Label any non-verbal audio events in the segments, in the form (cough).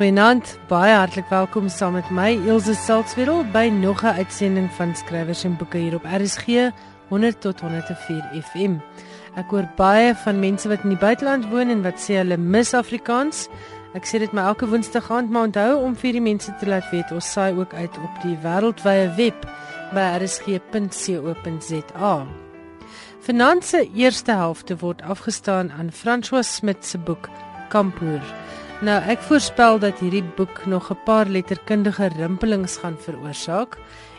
Goeienaand, baie hartlik welkom saam met my Elsje Salkswedel by nog 'n uitsending van Skrywers en Boeke hier op RSG 100 tot 104 FM. Ek hoor baie van mense wat in die buiteland woon en wat sê hulle mis Afrikaans. Ek sê dit my elke Woensdag aand, maar onthou om vir die mense te laat weet ons saai ook uit op die wêreldwye web by rsg.co.za. Finanse eerste helfte word afgestaan aan François Smit se boek Kampoer. Nou ek voorspel dat hierdie boek nog 'n paar letterkundige rimpelings gaan veroorsaak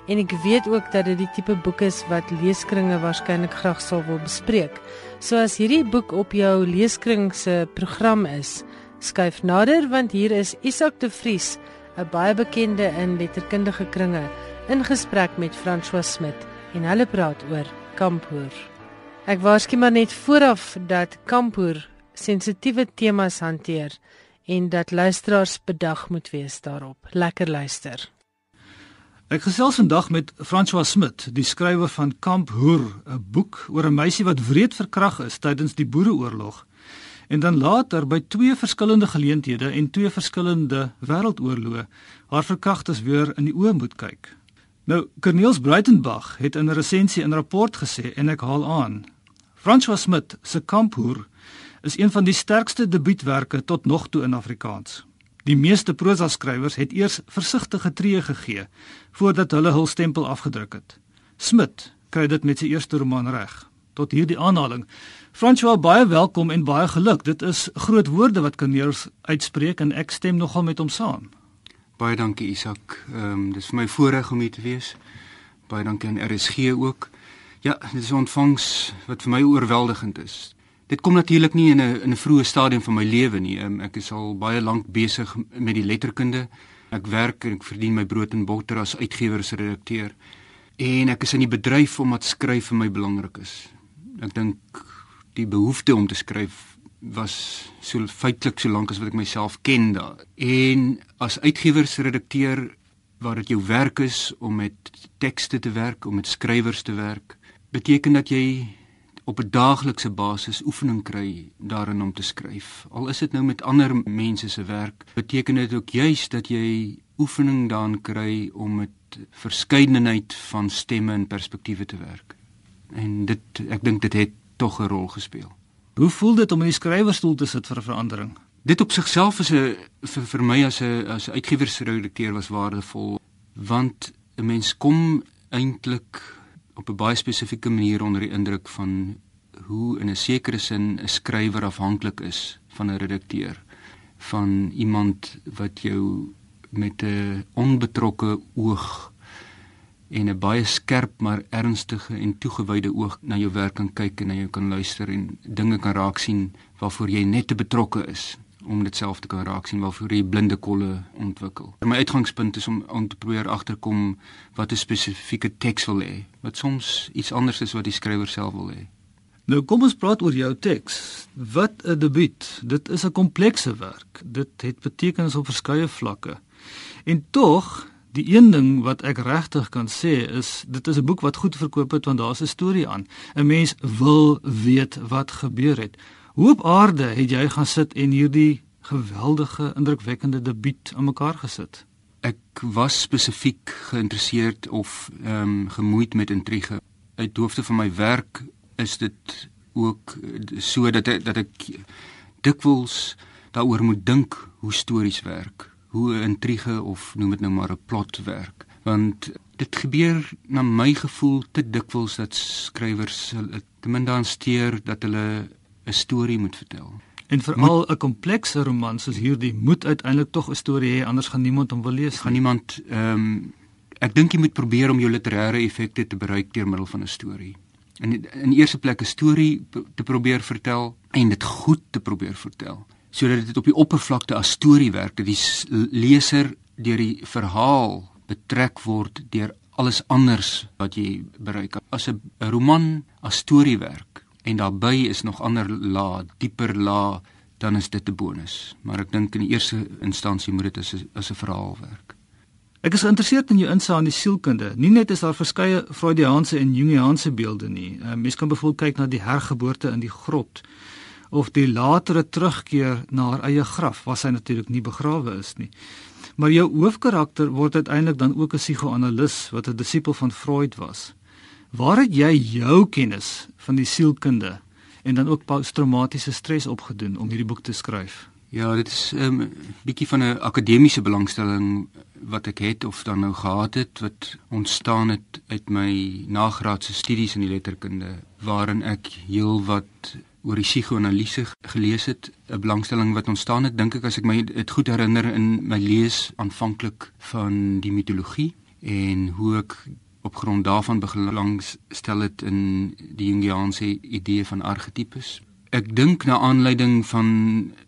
en ek weet ook dat dit die tipe boek is wat leeskringe waarskynlik graag sal wil bespreek. So as hierdie boek op jou leeskring se program is, skuif nader want hier is Isak de Vries, 'n baie bekende in letterkundige kringe, in gesprek met François Smit en hulle praat oor kampoer. Ek waarsku maar net vooraf dat kampoer sensitiewe temas hanteer en dat luisteraars bedag moet wees daarop. Lekker luister. Ek gesels vandag met François Smit, die skrywer van Kamp Hoer, 'n boek oor 'n meisie wat wreed verkragt is tydens die Boereoorlog en dan later by twee verskillende geleenthede en twee verskillende wêreldoorloë haar verkragters weer in die oë moet kyk. Nou, Corneels Breitenberg het in 'n resensie in 'n rapport gesê en ek haal aan: François Smit se Kamp Hoer is een van die sterkste debuutwerke tot nog toe in Afrikaans. Die meeste prosa skrywers het eers versigtige tree gegee voordat hulle hul stempel afgedruk het. Smit kry dit met sy eerste roman reg. Tot hierdie aanhaling. François baie welkom en baie geluk. Dit is groot woorde wat Corneels uitspreek en ek stem nogal met hom saam. Baie dankie Isak. Ehm um, dis vir my voorreg om hier te wees. Baie dankie aan RSG ook. Ja, dit is 'n ontvangs wat vir my oorweldigend is. Dit kom natuurlik nie in 'n in 'n vroeë stadium van my lewe nie. Um, ek is al baie lank besig met die letterkunde. Ek werk en ek verdien my brood en botter as uitgewersredakteur. En ek is in die bedryf omdat skryf vir my belangrik is. Ek dink die behoefte om te skryf was so feitelik so lank as wat ek myself ken daar. En as uitgewersredakteur waar dit jou werk is om met tekste te werk, om met skrywers te werk, beteken dat jy op 'n daaglikse basis oefening kry daarin om te skryf. Al is dit nou met ander mense se werk, beteken dit ook juis dat jy oefening daarin kry om met verskeidenheid van stemme en perspektiewe te werk. En dit ek dink dit het tog 'n rol gespeel. Hoe voel dit om in die skrywerstoel te sit vir 'n verandering? Dit op sigself is 'n vir, vir my as 'n as 'n uitgewersredakteur was waardevol want 'n mens kom eintlik op 'n baie spesifieke manier onder die indruk van hoe in 'n sekere sin 'n skrywer afhanklik is van 'n redakteur van iemand wat jou met 'n onbetrokke oog en 'n baie skerp maar ernstige en toegewyde oog na jou werk kan kyk en na jou kan luister en dinge kan raak sien waarvoor jy net te betrokke is om dit self te kan raak sien waarvoor jy blinde kolle ontwikkel. My uitgangspunt is om om te probeer agterkom wat 'n spesifieke teks wil hê, wat soms iets anders is wat die skrywer self wil hê. Nou kom ons praat oor jou teks. Wat 'n debuut. Dit is 'n komplekse werk. Dit het betekenis op verskeie vlakke. En tog Die een ding wat ek regtig kan sê is dit is 'n boek wat goed verkoop het want daar's 'n storie aan. 'n Mens wil weet wat gebeur het. Hoe op aarde het jy gaan sit en hierdie geweldige indrukwekkende debuut aan mekaar gesit? Ek was spesifiek geïnteresseerd of ehm um, gemoeid met intrige. Uit hoofde van my werk is dit ook so dat ek, dat ek dikwels daaroor moet dink hoe stories werk, hoe 'n intrige of noem dit nou maar 'n plot werk. Want dit gebeur na my gevoel te dikwels dat skrywers ten minste dan steur dat hulle 'n storie moet vertel. En veral 'n komplekse roman soos hierdie moet uiteindelik tog 'n storie hê anders gaan niemand hom wil lees. Gaan niemand ehm um, ek dink jy moet probeer om jou literêre effekte te bereik deur middel van 'n storie. In in eerste plek 'n storie te probeer vertel en dit goed te probeer vertel sodat dit op die oppervlakte as storie werk dat die leser deur die verhaal betrek word deur alles anders wat jy bereik. As 'n roman as storie werk, en daarbey is nog ander la, dieper la, dan is dit 'n bonus. Maar ek dink in die eerste instansie moet dit as 'n as 'n verhaal werk. Ek is geïnteresseerd in jou insig in die sielkunde. Nie net is daar verskeie Freudiaanse en Jungiaanse beelde nie. Uh, mens kan byvoorbeeld kyk na die hergeboorte in die grot of die latere terugkeer na haar eie graf waar sy natuurlik nie begrawe is nie. Maar jou hoofkarakter word uiteindelik dan ook 'n psigoanalis wat 'n disipel van Freud was. Waar het jy jou kennis van die sielkunde en dan ook posttraumatiese stres opgedoen om hierdie boek te skryf? Ja, dit is 'n um, bietjie van 'n akademiese belangstelling wat ek het of dan nou gehad het wat ontstaan het uit my nagraadse studies in die letterkunde waarin ek heelwat oor die psigoanalise gelees het, 'n belangstelling wat ontstaan het, dink ek as ek my dit goed herinner in my lees aanvanklik van die mitologie en hoe ek op grond daarvan belangstel het in die Jungiaanse idee van argetipes. Ek dink na aanleiding van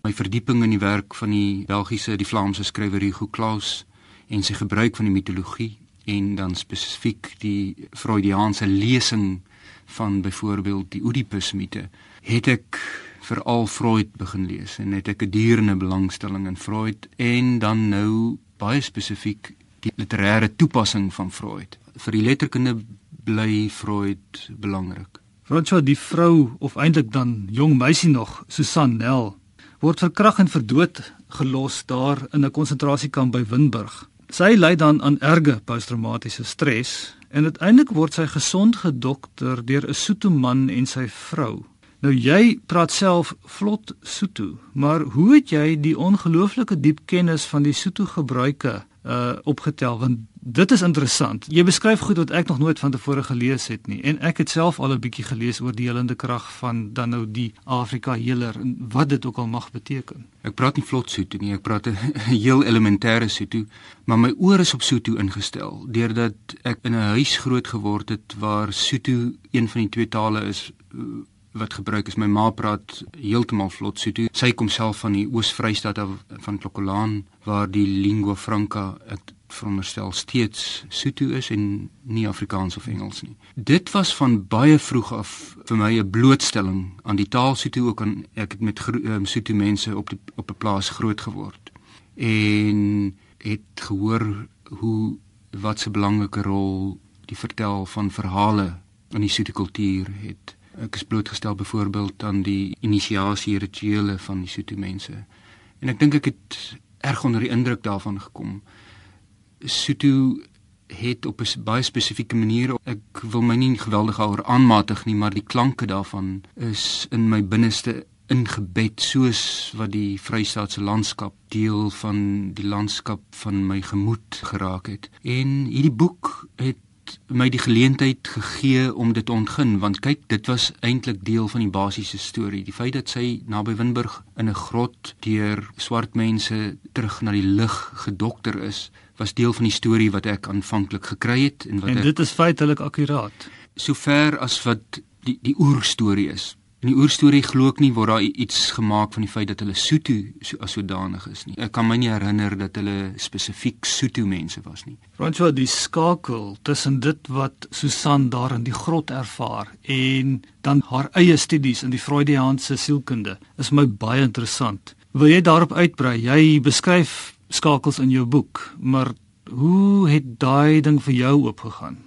my verdieping in die werk van die Belgiese, die Vlaamse skrywer Hugo Claus en sy gebruik van die mitologie en dan spesifiek die Freudiaanse lesing van byvoorbeeld die Oedipus mite het ek veral Freud begin lees en het ek 'n dierende belangstelling in Freud en dan nou baie spesifiek die literêre toepassing van Freud. Vir die letterkunde bly Freud belangrik. François die vrou of eintlik dan jong meisie nog, Susan Nel, word verkragt en verdood gelos daar in 'n konsentrasiekamp by Winburg. Sy ly dan aan erge posttraumatiese stres en uiteindelik word sy gesond gedokter deur 'n Sotho man en sy vrou. Nou jy praat self vlot Sotho, maar hoe het jy die ongelooflike diep kennis van die Sotho gebruike uh opgetel want dit is interessant. Jy beskryf goed wat ek nog nooit van tevore gelees het nie en ek het self al 'n bietjie gelees oor die helende krag van dan nou die Afrika healer en wat dit ook al mag beteken. Ek praat nie vlot Sotho nie, ek praat 'n heel elementêre Sotho, maar my oor is op Sotho ingestel deurdat ek in 'n huis groot geword het waar Sotho een van die twee tale is wat gebruik is. My ma praat heeltemal vlot Sotho. Sy kom self van die Oos-Vrystaat af van Klokkolaan waar die lingua franca ek veronderstel steeds Sotho is en nie Afrikaans of Engels nie. Dit was van baie vroeg af vir my 'n blootstelling aan die taal Sotho ook aan ek het met um, Sotho mense op die, op 'n plaas groot geword en het gehoor hoe wat 'n belangrike rol die vertel van verhale in die Sotho kultuur het. Ek is blootgestel byvoorbeeld aan die inisiasie rituele van die Sotho mense. En ek dink ek het erg onder die indruk daarvan gekom. Sotho het op 'n baie spesifieke manier ek wil my nie geweldig oor aanmatig nie, maar die klanke daarvan is in my binneste ingebed soos wat die Vrystaatse landskap deel van die landskap van my gemoed geraak het. En hierdie boek het my die geleentheid gegee om dit te ontgin want kyk dit was eintlik deel van die basiese storie die feit dat sy naby Winburg in 'n grot deur swart mense terug na die lig gedokter is was deel van die storie wat ek aanvanklik gekry het en wat en dit ek, is feitelik akkuraat sover as wat die die oerstorie is In die oerstorie glo ek nie word daar iets gemaak van die feit dat hulle Sotho so as sodanig is nie. Ek kan my nie herinner dat hulle spesifiek Sotho mense was nie. Franswa die skakel tussen dit wat Susan daar in die grot ervaar en dan haar eie studies in die Freudiaanse sielkunde is my baie interessant. Wil jy daarop uitbrei? Jy beskryf skakels in jou boek, maar hoe het daai ding vir jou oopgegaan?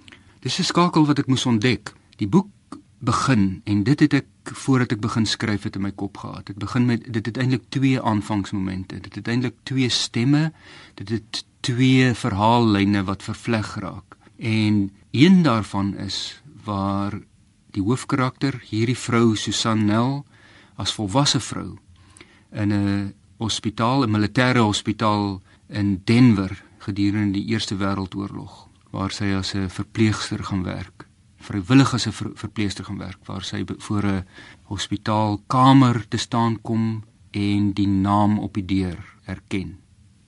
Dis 'n skakel wat ek moes ontdek. Die boek begin en dit het ek voordat ek begin skryf het in my kop gehad. Dit begin met dit het eintlik twee aanvangsmomente. Dit het eintlik twee stemme. Dit het twee verhaallyne wat vervleg raak. En een daarvan is waar die hoofkarakter, hierdie vrou Susan Nel, as volwasse vrou in 'n hospitaal, 'n militêre hospitaal in Denver gedurende die Eerste Wêreldoorlog, waar sy as 'n verpleegster gaan werk vrywillig as 'n ver, verpleegster gaan werk waar sy voor 'n hospitaalkamer te staan kom en die naam op die deur herken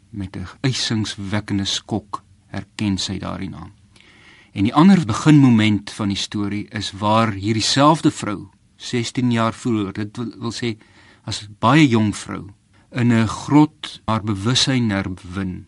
met 'n eisingswekkende skok herken sy daardie naam. En die ander beginmoment van die storie is waar hierdie selfde vrou 16 jaar vroeër, dit wil, wil sê as baie jong vrou in 'n grot haar bewussyn herwin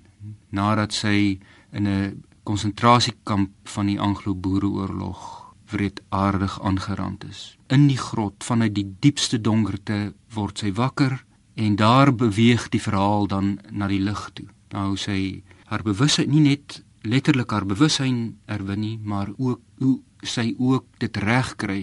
nadat sy in 'n konsentrasiekamp van die Anglo-Boereoorlog wreedaardig aangerand is. In die grot vanuit die diepste donkerte word sy wakker en daar beweeg die verhaal dan na die lig toe. Nou sy haar bewussyn nie net letterlik haar bewussyn erwin nie, maar ook hoe sy ook dit reg kry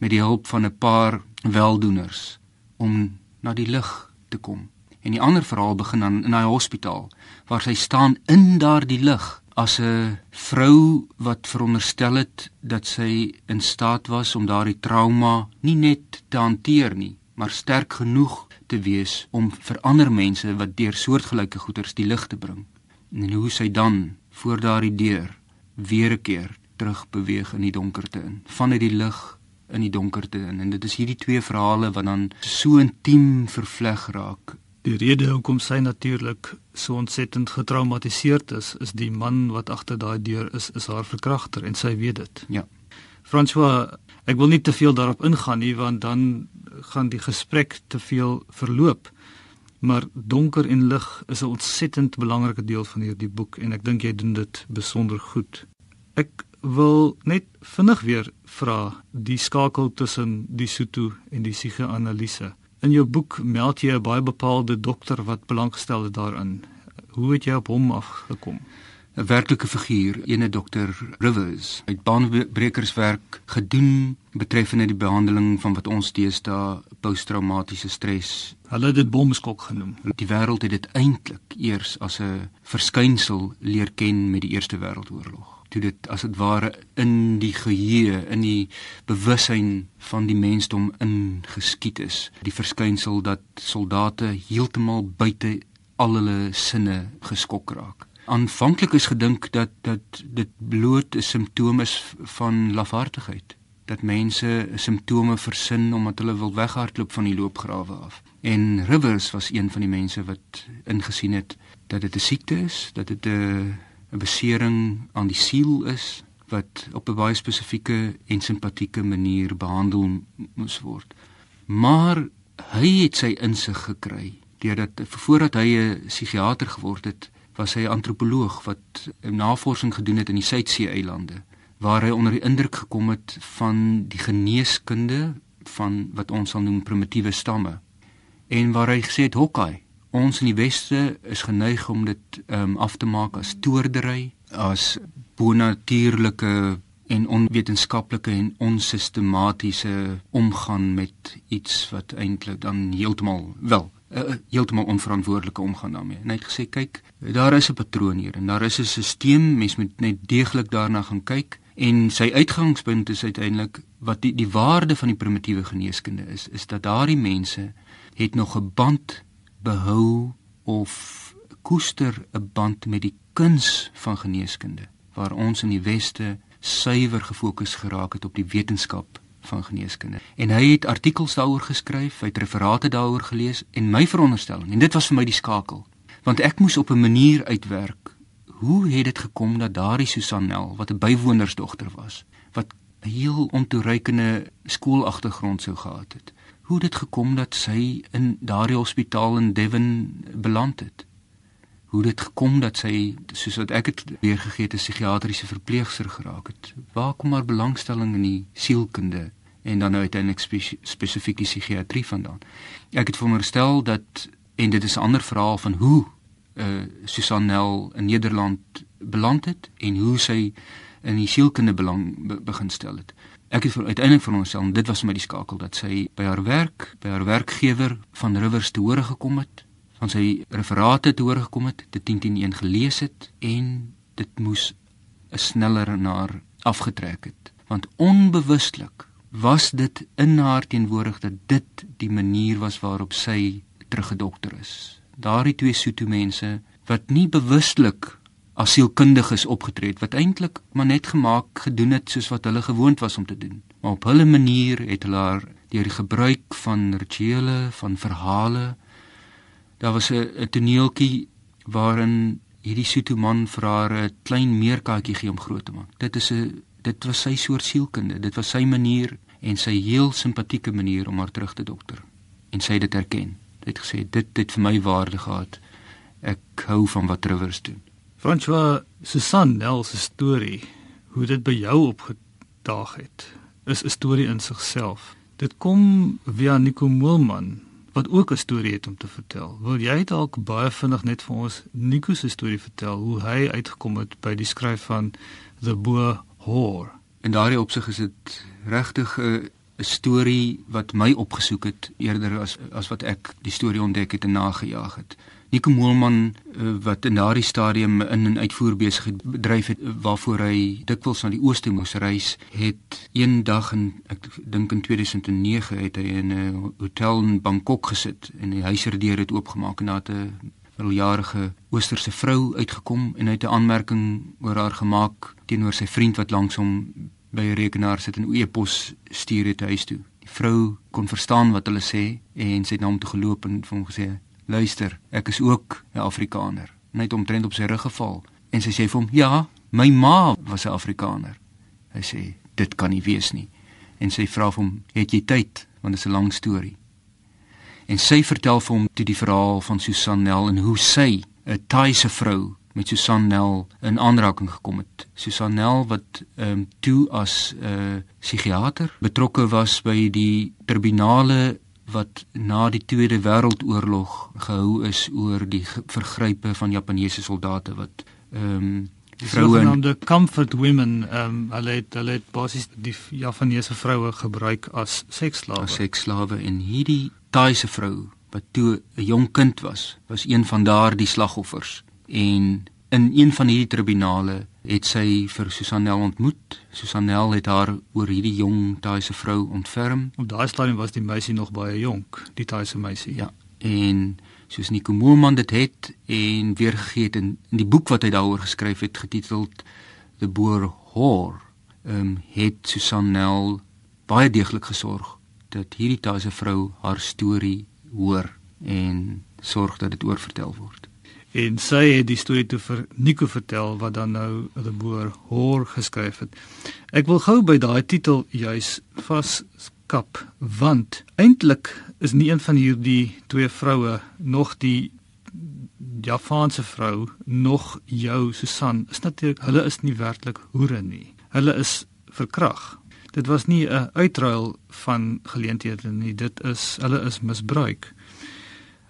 met die hulp van 'n paar weldoeners om na die lig te kom. En die ander verhaal begin dan in daai hospitaal waar sy staan in daardie lig as 'n vrou wat veronderstel het dat sy in staat was om daardie trauma nie net te hanteer nie, maar sterk genoeg te wees om vir ander mense wat deur soortgelyke goeters die lig te bring. En hoe sy dan voor daardie deur weer 'n keer terug beweeg in die donkerte in, vanuit die lig in die donkerte in. En dit is hierdie twee verhale wat dan so intiem vervleg raak Die rede hoekom sy natuurlik so ontsettend getraumatiseerd is, is die man wat agter daai deur is, is haar verkragter en sy weet dit. Ja. François, ek wil nie te veel daarop ingaan nie want dan gaan die gesprek te veel verloop. Maar donker en lig is 'n ontsettend belangrike deel van hierdie boek en ek dink jy doen dit besonder goed. Ek wil net vinnig weer vra die skakel tussen die Sotho en die psigeanalise. In jou boek meld jy 'n baie bepaalde dokter wat belangstel het daarin. Hoe het jy op hom afgekom? 'n Werklike figuur, ene dokter Rivers, het baanbrekerswerk gedoen betreffende die behandeling van wat ons deesdae posttraumatiese stres. Hulle het dit bomskok genoem. Die wêreld het dit eintlik eers as 'n verskynsel leer ken met die Eerste Wêreldoorlog toe dit as dit ware in die geheue, in die bewussyn van die mensdom ingeskiet is. Die verskynsel dat soldate heeltemal buite al hulle sinne geskok raak. Aanvanklik is gedink dat dat dit bloot 'n simptoom is van lafhartigheid dat mense simptome versin omdat hulle wil weghardloop van die loopgrawe af. En Rivers was een van die mense wat ingesien het dat dit 'n siekte is, dat dit 'n 'n besering aan die siel is wat op 'n baie spesifieke en simpatieke manier behandel moes word. Maar hy het sy insig gekry deurdat voordat hy 'n psigiater geword het, was hy 'n antropoloog wat navorsing gedoen het in die Suidsee-eilande waar hy onder die indruk gekom het van die geneeskunde van wat ons sal noem primitiewe stamme en waar hy gesê het hokkai ons in die weste is geneig om dit um, af te maak as toordery, as bonatuurlike en onwetenskaplike en onsistematiese omgaan met iets wat eintlik dan heeltemal wel uh, heeltemal onverantwoordelike omgaan daarmee. En hy het gesê kyk, daar is 'n patroon hier en daar is 'n stelsel, mens moet net deeglik daarna gaan kyk en sy uitgangspunt is uiteindelik wat die die waarde van die primitiewe geneeskunde is, is dat daardie mense het nog 'n band behou of koester 'n band met die kuns van geneeskunde waar ons in die weste suiwer gefokus geraak het op die wetenskap van geneeskunde. En hy het artikels daaroor geskryf, hy het referate daaroor gelees en my veronderstelling en dit was vir my die skakel want ek moes op 'n manier uitwerk hoe het dit gekom dat daardie Susanel wat 'n bywonersdogter was wat 'n heel ontoereikende skoolagtergrond sou gehad het hoe dit gekom dat sy in daardie hospitaal in Devon beland het. Hoe dit gekom dat sy soos wat ek het weergegee het 'n psigiatriese verpleegster geraak het. Waar kom haar belangstelling in die sielkunde en dan nou uiteindelik spes spesifiek die psigiatrie vandaan? Ek het veronderstel dat en dit is 'n ander verhaal van hoe uh Susanel in Nederland beland het en hoe sy in die sielkunde belang be, begin stel het. Ek het uiteindelik vir onsself dit was my die skakel dat sy by haar werk, by haar werkgewer van Rivers te hore gekom het, van sy referate te hore gekom het, dit 101 gelees het en dit moes 'n sneller naar afgetrek het, want onbewustelik was dit in haar teenwoordig dat dit die manier was waarop sy teruggedokter is. Daardie twee soeto mense wat nie bewustelik asielkundiges opgetree het wat eintlik maar net gemaak gedoen het soos wat hulle gewoond was om te doen. Maar op hulle manier het hulle haar deur die gebruik van rituele, van verhale. Daar was 'n toneeltjie waarin hierdie Sotho man vir haar 'n klein meerkatjie gee om groot te maak. Dit is 'n dit was sy soort sielkunde. Dit was sy manier en sy heel simpatieke manier om haar terug te dokter. En sy het dit erken. Hy het gesê dit het vir my waarde gehad. Ek hou van wat Rivers doen. François Susan Nel se storie, hoe dit by jou opgedaag het, is 'n storie in sigself. Dit kom via Nico Moelman wat ook 'n storie het om te vertel. Wil jy dalk baie vinnig net vir ons Nico se storie vertel hoe hy uitgekom het by die skryf van The Boer Hoor? In daardie opsig is dit regtig 'n 'n storie wat my opgesoek het eerder as as wat ek die storie ontdek het en nagejaag het. Nico Moelman uh, wat in daardie stadium in 'n uitvoerbesigheid bedryf het waarvoor hy dikwels na die ooste moes reis, het een dag in ek dink in 2009 het hy in 'n hotel in Bangkok gesit en die huiserdeur het oopgemaak en daar het 'n middeljarige oosterse vrou uitgekom en hy het 'n aanmerking oor haar gemaak teenoor sy vriend wat langs hom by 'n rekenaar sit en e-pos stuur het huis toe. Die vrou kon verstaan wat hulle sê en sy het na hom toe geloop en vir hom gesê: "Luister, ek is ook 'n Afrikaner." En hy het omtrent op sy rug geval en sy sê vir hom: "Ja, my ma was 'n Afrikaner." Hy sê: "Dit kan nie wees nie." En sy vra vir hom: "Het jy tyd? Want dit is 'n lang storie." En sy vertel vir hom toe die verhaal van Susan Nel en hoe sy 'n Thaise vrou met Susan Nel in aanraking gekom het. Susan Nel wat ehm um, toe as 'n uh, psigiater betrokke was by die tribunale wat na die Tweede Wêreldoorlog gehou is oor die vergrype van Japaneese soldate wat ehm um, vroue en die comfort women ehm um, hulle het hulle het basies die Japaneese vroue gebruik as seksslawe. As seksslawe en hierdie Thaise vrou wat toe 'n jong kind was, was een van daardie slagoffers en in een van hierdie tribunale het sy vir Susanel ontmoet. Susanel het haar oor hierdie jong Thaise vrou ontferm. Op daai stadium was die meisie nog baie jonk, die Thaise meisie. Ja. En soos Nico Moelman dit het en weergegee het in, in die boek wat hy daaroor geskryf het getiteld The Boer Whore, ehm um, het Susanel baie deeglik gesorg dat hierdie Thaise vrou haar storie hoor en sorg dat dit oorvertel word en sy het die storie toe vir Nico vertel wat dan nou die boer hoor geskryf het. Ek wil gou by daai titel juis vaskap want eintlik is nie een van hierdie twee vroue nog die Japaanse vrou nog jou Susan is natuurlik hulle is nie werklik hoere nie. Hulle is verkrag. Dit was nie 'n uitruil van geleenthede nie. Dit is hulle is misbruik.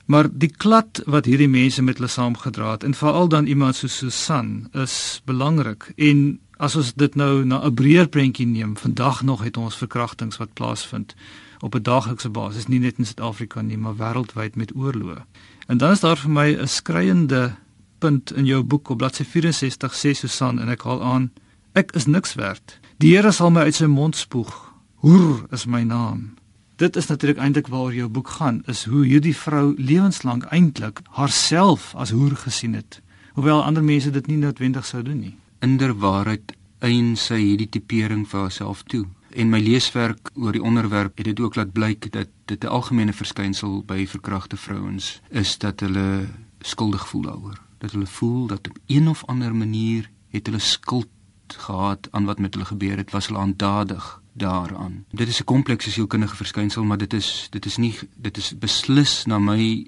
Maar die klad wat hierdie mense met hulle saamgedra het en veral dan iemand soos Susan is belangrik en as ons dit nou na 'n breër prentjie neem, vandag nog het ons verkrachtings wat plaasvind op 'n daaglikse basis, nie net in Suid-Afrika nie, maar wêreldwyd met oorloë. En dan is daar vir my 'n skreiende punt in jou boek op bladsy 64 sê Susan en ek haal aan: Ek is niks werd. Die Here sal my uit sy mond spoeg. Hoer is my naam dit is natuurlik eintlik waaroor jou boek gaan, is hoe hierdie vrou lewenslank eintlik haarself as hoer gesien het, hoewel ander mense dit nie noodwendig sou doen nie. Inderwaarheid eien sy hierdie tipering vir haarself toe. En my leeswerk oor die onderwerp het dit ook laat blyk dat dit 'n algemene verskynsel by verkragte vrouens is dat hulle skuldig voel daaroor. Dat hulle voel dat op een of ander manier het hulle skuld gehad aan wat met hulle gebeur het, was hulle aandadig daaraan. Dit is 'n komplekse sielkundige verskynsel, maar dit is dit is nie dit is beslis na my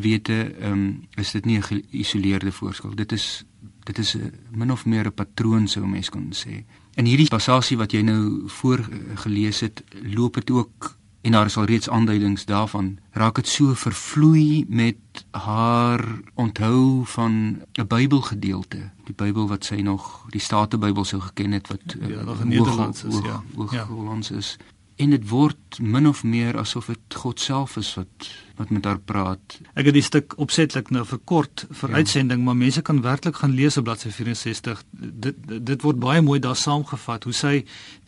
wete ehm um, is dit nie 'n geïsoleerde voorskil. Dit is dit is 'n min of meer 'n patroon sou mens kon sê. En hierdie passasie wat jy nou voorgelees het, loop dit ook en daar is al reeds aanduidings daarvan. Raak dit so vervloei met haar onthou van 'n Bybelgedeelte? Die Bybel wat sy nog die Statebybel sou geken het wat ja, nog in Nederlands is ja. ja. Hollands is en dit word min of meer asof dit God self is wat wat met haar praat. Ek het die stuk opsetlik nou verkort vir ja. uitsending, maar mense kan werklik gaan lees op bladsy 64. Dit dit word baie mooi daar saamgevat hoe sy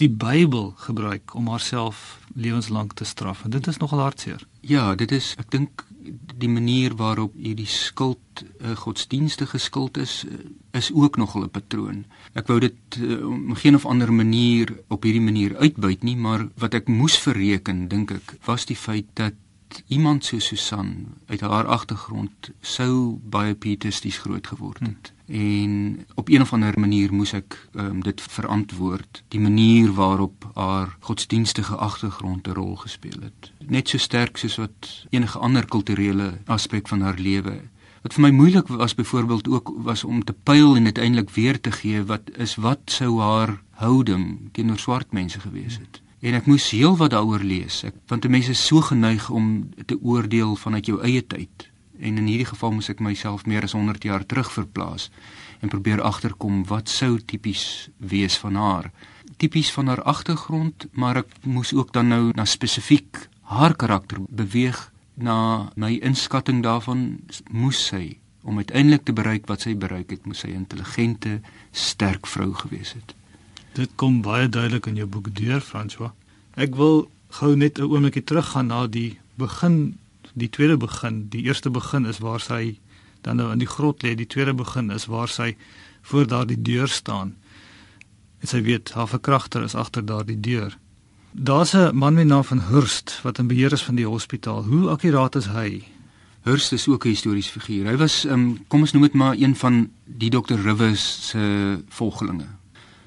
die Bybel gebruik om haarself lewenslank te straf. En dit is nogal hartseer. Ja, dit is ek dink die manier waarop hierdie skuld 'n uh, godsdienstige skuld is uh, is ook nogal 'n patroon. Ek wou dit uh, op geen of ander manier op hierdie manier uitbuit nie, maar wat ek moes verreken, dink ek, was die feit dat iemand so Susan uit haar agtergrond sou baie pietisties groot geword het. Hmm. En op een of ander manier moes ek um, dit verantwoord, die manier waarop haar godsdienstige agtergrond 'n rol gespeel het. Net so sterk soos wat enige ander kulturele aspek van haar lewe. Wat vir my moeilik was byvoorbeeld ook was om te pyl en uiteindelik weer te gee wat is wat sou haar houding teenoor swart mense gewees het. En ek moes heelwat daaroor lees. Ek want mense is so geneig om te oordeel vanuit jou eie tyd. En in hierdie geval moes ek myself meer as 100 jaar terug verplaas en probeer agterkom wat sou tipies wees van haar. Tipies van haar agtergrond, maar ek moes ook dan nou na spesifiek haar karakter beweeg na my inskatting daarvan moes sy om uiteindelik te bereik wat sy bereik het, moes sy 'n intelligente, sterk vrou gewees het. Dit kom baie duidelik in jou boek deur, François. Ek wil gou net 'n oombliekie teruggaan na die begin, die tweede begin. Die eerste begin is waar sy dan nou in die grot lê. Die tweede begin is waar sy voor daardie deur staan. En sy weet haar verkragter is agter daardie deur. Daar's 'n man met naam van Hurst wat in beheer is van die hospitaal. Hoe akkuraat is hy? Hurst is ook 'n historiese figuur. Hy was um, kom ons noem dit maar een van die Dr Rivers se volgelinge.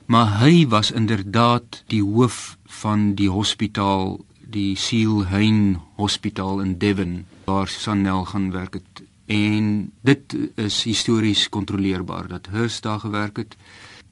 Maar hy was inderdaad die hoof van die hospitaal, die Seal Hein Hospitaal in Devon waar Sanel gaan werk het. En dit is histories kontroleerbaar dat Hurst daar gewerk het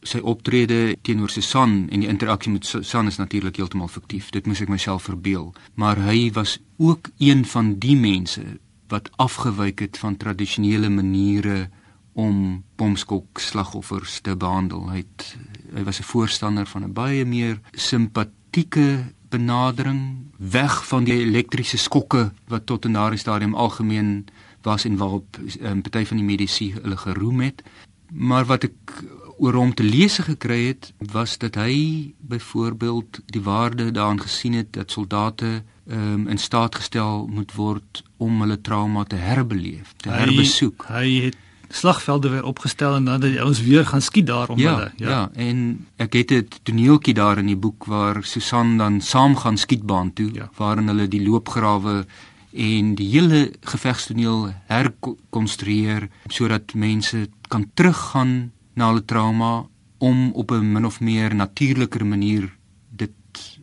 sy optrede teenoor Susan en die interaksie met Susan is natuurlik heeltemal fiktief. Dit moes ek myself verbeel. Maar hy was ook een van die mense wat afgewyk het van tradisionele maniere om bomskok slagoffers te behandel. Hy het, hy was 'n voorstander van 'n baie meer simpatieke benadering weg van die elektriese skokke wat tot 'n daardie stadium algemeen was en waarop 'n um, party van die medisy hulle geroem het. Maar wat ek oor hom te lees gekry het, was dat hy byvoorbeeld die waarde daarin gesien het dat soldate um, in staat gestel moet word om hulle trauma te herbeleef, te hy, herbesoek. Hy het slagvelde weer opgestel en dan dat ons weer gaan skiet daar om ja, hulle. Ja, ja, en ek het 'n toneeltjie daar in die boek waar Susan dan saam gaan skietbaan toe, ja. waarin hulle die loopgrawe en die hele gevegstoneel herkonstrueer sodat mense kan teruggaan na hulle trauma om op 'n min of meer natuurliker manier dit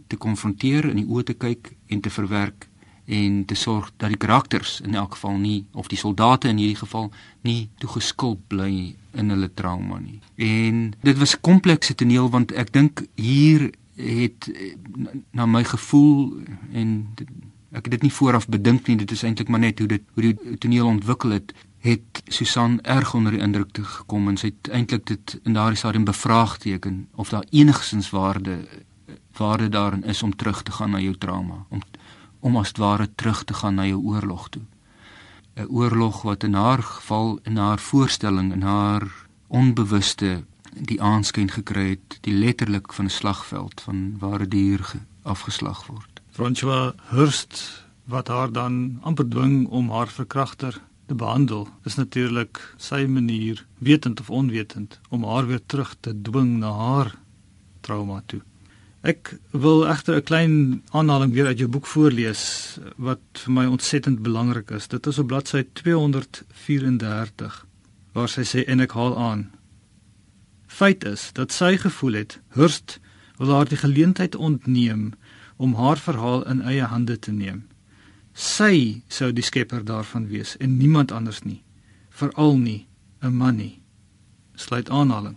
te konfronteer in die oë te kyk en te verwerk en te sorg dat die karakters in elk geval nie of die soldate in hierdie geval nie toegeskulp bly in hulle trauma nie. En dit was 'n komplekse toneel want ek dink hier het na my gevoel en dit, ek het dit nie vooraf bedink nie dit is eintlik maar net hoe dit hoe die toneel ontwikkel het het Susan erg onder die indruk te gekom en sy het eintlik dit in daardie stadium bevraagteken of daar enigsins waarde waarde daarin is om terug te gaan na jou trauma om om as ware terug te gaan na jou oorlog toe 'n oorlog wat in haar geval in haar voorstelling in haar onbewuste die aanskyn gekry het die letterlik van 'n slagveld van waar 'n dier afgeslag word François Hurst wat haar dan amper dwing om haar verkragter te behandel is natuurlik sy manier wetend of onwetend om haar weer terug te dwing na haar trauma toe. Ek wil egter 'n klein aanhaling weer uit jou boek voorlees wat vir my ontsettend belangrik is. Dit is op bladsy 234 waar sy sê en ek haal aan. Feit is dat sy gevoel het Hurst wil haar die geleentheid ontneem om haar verhaal in eie hande te neem. Sy sou die skepper daarvan wees en niemand anders nie. Veral nie 'n man nie. Sluit aanhaling.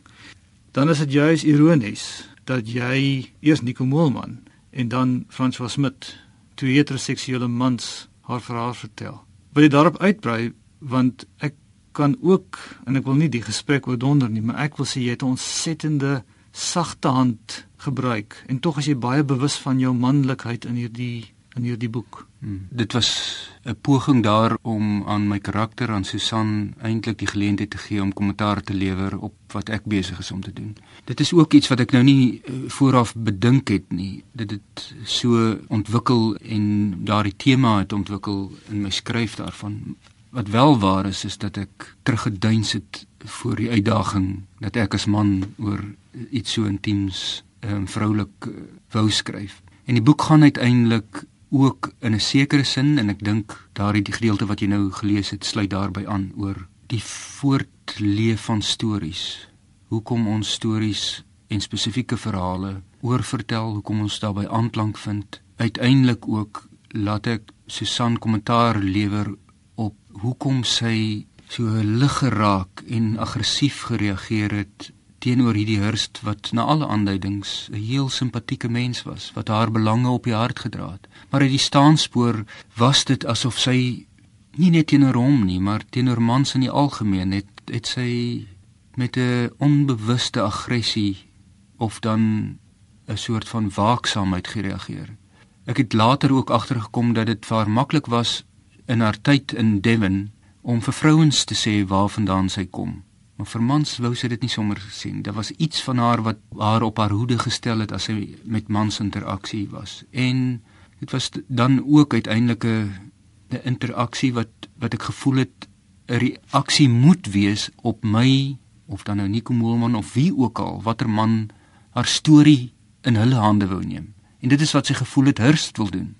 Dan is dit juis ironies dat jy eers Nico Moelman en dan François Smit, twee heteroseksuele mans, haar verhaal vertel. Wil jy daarop uitbrei want ek kan ook en ek wil nie die gesprek oordonder nie, maar ek wil sê jy het 'n ontsettende sagte hand gebruik en tog as jy baie bewus van jou manlikheid in hierdie in hierdie boek. Hmm. Dit was 'n poging daar om aan my karakter aan Susan eintlik die geleentheid te gee om kommentaar te lewer op wat ek besig is om te doen. Dit is ook iets wat ek nou nie uh, vooraf bedink het nie. Dit het so ontwikkel en daardie tema het ontwikkel in my skryf daarvan. Wat wel waar is is dat ek teruggeduins het voor die uitdaging dat ek as man oor iets so intiems en um, vroulik uh, wou skryf. En die boek gaan uiteindelik ook in 'n sekere sin en ek dink daardie die gedeelte wat jy nou gelees het sluit daarbey aan oor die voortleef van stories. Hoekom ons stories en spesifieke verhale oorvertel, hoekom ons daarbey aanklank vind. Uiteindelik ook laat ek Susan kommentaar lewer op hoekom sy so lig geraak en aggressief gereageer het teenoor hierdie Hurst wat na alle aanduidings 'n heel simpatieke mens was wat haar belange op die hart gedra het. Maar uit die staanspoor was dit asof sy nie net teenoor hom nie, maar teenoor mans in die algemeen het het sy met 'n onbewuste aggressie of dan 'n soort van waaksaamheid gereageer. Ek het later ook agtergekom dat dit vir haar maklik was in haar tyd in Devon om vir vrouens te sê waarvandaan sy kom. Maar vir mans wou sy dit nie sommer sien. Daar was iets van haar wat haar op haar hoede gestel het as sy met mans interaksie was. En dit was dan ook uiteindelik 'n interaksie wat wat ek gevoel het 'n reaksie moet wees op my of dan nou Nico Moelman of wie ook al watter man haar storie in hulle hande wou neem. En dit is wat sy gevoel het Hurst wil doen.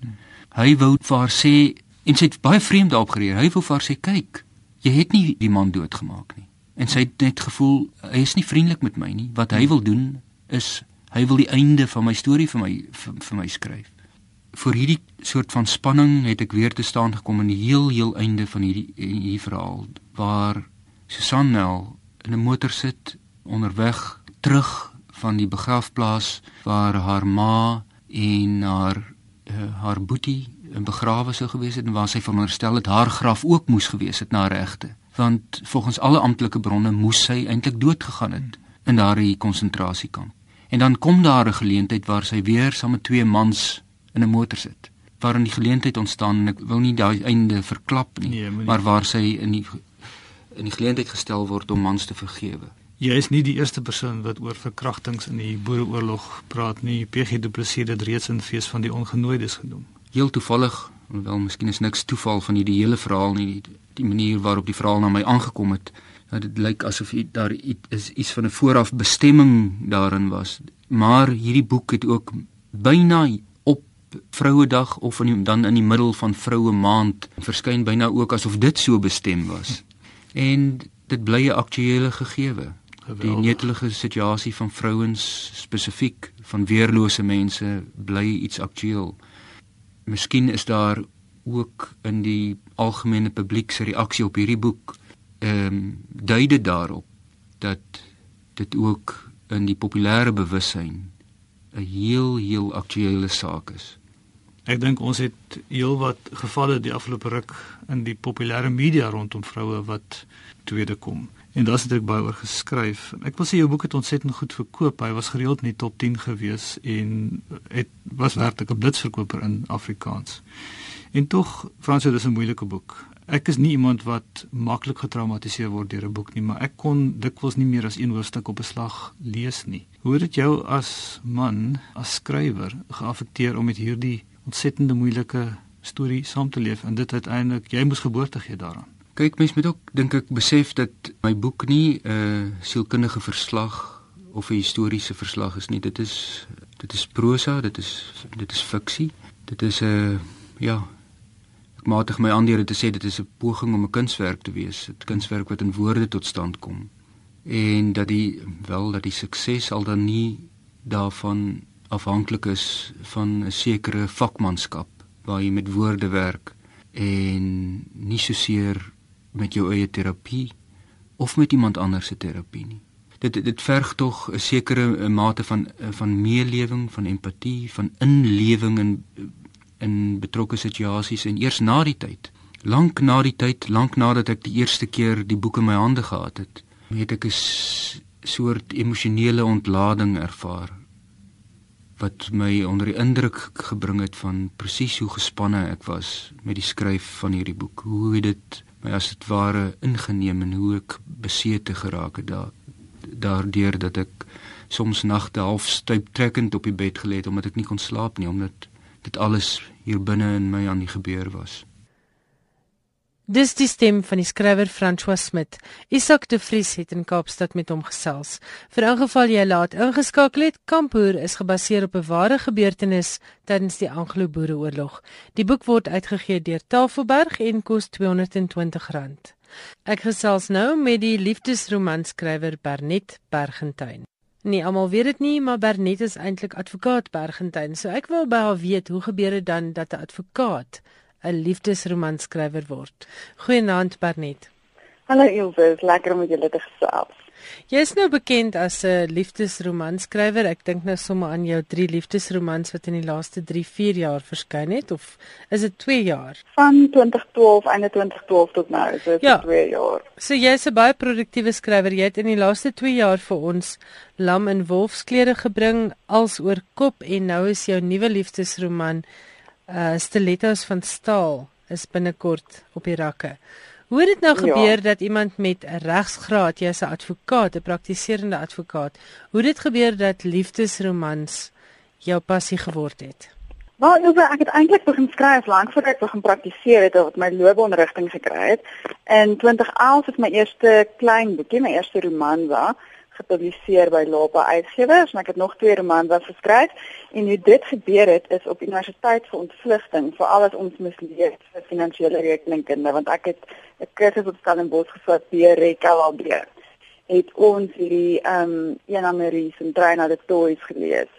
Hy wou vir haar sê en sy het baie vreemd daarop gereageer. Hy wou vir haar sê kyk, jy het nie die man doodgemaak nie. En sy het net gevoel hy is nie vriendelik met my nie. Wat hy wil doen is hy wil die einde van my storie vir my vir, vir my skryf vir hierdie soort van spanning het ek weer te staan gekom in die heel heel einde van hierdie hierdie verhaal waar Susan Nel in 'n motor sit onderweg terug van die begrafplaas waar haar ma en haar uh, haar boetie begrawe sou gewees het en waar sy veronderstel het haar graf ook moes gewees het na regte want volgens alle amptelike bronne moes sy eintlik dood gegaan het in daardie konsentrasiekamp en dan kom daar 'n geleentheid waar sy weer saam met twee mans in 'n motor sit waarin die geleentheid ontstaan en ek wil nie daai einde verklap nie, nee, nie maar waar sy in die in die geleentheid gestel word om mans te vergewe. Jy is nie die eerste persoon wat oor verkrachtings in die Boereoorlog praat nie. PG Du Plessis het reeds in fees van die ongenooides genoem. Heel toevallig, wel miskien is niks toeval van hierdie hele verhaal nie, die, die manier waarop die verhaal na my aangekom het. Dat dit lyk asof daar iets iets van 'n vooraf bestemming daarin was. Maar hierdie boek het ook byna Vrouedag of in die, dan in die middel van Vroue Maand verskyn byna ook asof dit so bestem was. En dit bly 'n aktuele gegewe. Geweldig. Die netelige situasie van vrouens spesifiek van weerlose mense bly iets aktueel. Miskien is daar ook in die algemene publiek se reaksie op hierdie boek ehm um, dui dit daarop dat dit ook in die populêre bewussyn 'n heel heel aktuele saak is. Ek dink ons het heelwat gevalle die afgelope ruk in die populêre media rondom vroue wat tweede kom. En daar's eintlik baie oor geskryf. Ek wil sê jou boek het ontsettend goed verkoop. Hy was gereeld in die top 10 gewees en het was werklik 'n blitsverkoper in Afrikaans. En tog, Frans, dit is 'n moeilike boek. Ek is nie iemand wat maklik getraumatiseer word deur 'n boek nie, maar ek kon dikwels nie meer as een hoofstuk op 'n slag lees nie. Hoe het dit jou as man, as skrywer geaffekteer om met hierdie ontsettende moeilike storie saam te leef en dit uiteindelik jy moes geboorte gee daaraan. Kyk, mens moet ook dink ek besef dat my boek nie 'n uh, sielkundige verslag of 'n historiese verslag is nie. Dit is dit is prosa, dit is dit is fiksie. Dit is 'n uh, ja, ek maatig my aan deur te sê dit is 'n poging om 'n kunswerk te wees, 'n kunswerk wat in woorde tot stand kom. En dat die wel dat die sukses al dan nie daarvan afhanklik is van 'n sekere vakmanskap waar jy met woorde werk en nie soseer met jou eie terapie of met iemand anders se terapie nie. Dit dit verg tog 'n sekere mate van van meelewing, van empatie, van inlewing in in betrokke situasies en eers na die tyd, lank na die tyd, lank nadat ek die eerste keer die boek in my hande gehad het, het ek 'n soort emosionele ontlading ervaar wat my onder die indruk gebring het van presies hoe gespanne ek was met die skryf van hierdie boek. Hoe dit my as dit ware ingeneem en hoe ek besete geraak het daar daardeur dat ek soms nagte half styp trekkend op die bed gelê het omdat ek nie kon slaap nie omdat dit alles hier binne in my aan die gebeur was. Dis die stem van die skrywer François Smit. Isak de Vries het in Kaapstad met hom gesels. Vir ingeval jy laat ingeskakel het, Kampoer is gebaseer op 'n ware gebeurtenis tydens die Anglo-Boereoorlog. Die boek word uitgegee deur Tafelberg en kos R220. Ek gesels nou met die liefdesromanskrywer Bernet Bergentuin. Nee, almal weet dit nie, maar Bernet is eintlik advokaat Bergentuin. So ek wil by haar weet, hoe gebeur dit dan dat 'n advokaat 'n liefdesromanskrywer word. Goeienaand Bernet. Hallo Ilse, lekker om met julle te gesels. Jy is nou bekend as 'n liefdesromanskrywer. Ek dink nou sommer aan jou 3 liefdesromans wat in die laaste 3-4 jaar verskyn het of is dit 2 jaar? Van 2012 einde 2012 tot nou, so dit ja. 2 jaar. So jy's 'n baie produktiewe skrywer. Jy het in die laaste 2 jaar vir ons Lam in Wolfsklere gebring als oor kop en nou is jou nuwe liefdesroman uh Stilettos van staal is binnekort op die rakke. Hoe het dit nou gebeur ja. dat iemand met 'n regsgraad, jy's 'n advokaat, 'n praktiserende advokaat, hoe dit gebeur dat liefdesromans jou passie geword het? Maar nou, ek het eintlik begin skryf lank voor ek begin praktiseer het of my loopbaanrigting gekry het. In 2011 het my eerste klein boekie, my eerste roman was gepubliseer by Lapa Uitgewers en ek het nog twee romans geskryf. En hoe dit gebeur het is op Universiteit vir Ontvlugting vir alles ons misleer vir finansiële rekeningkunde want ek het 'n kursus op Stellenbosch gevat by RKLB het ons hierdie ehm um, Ena Marie se trein na die toys gelees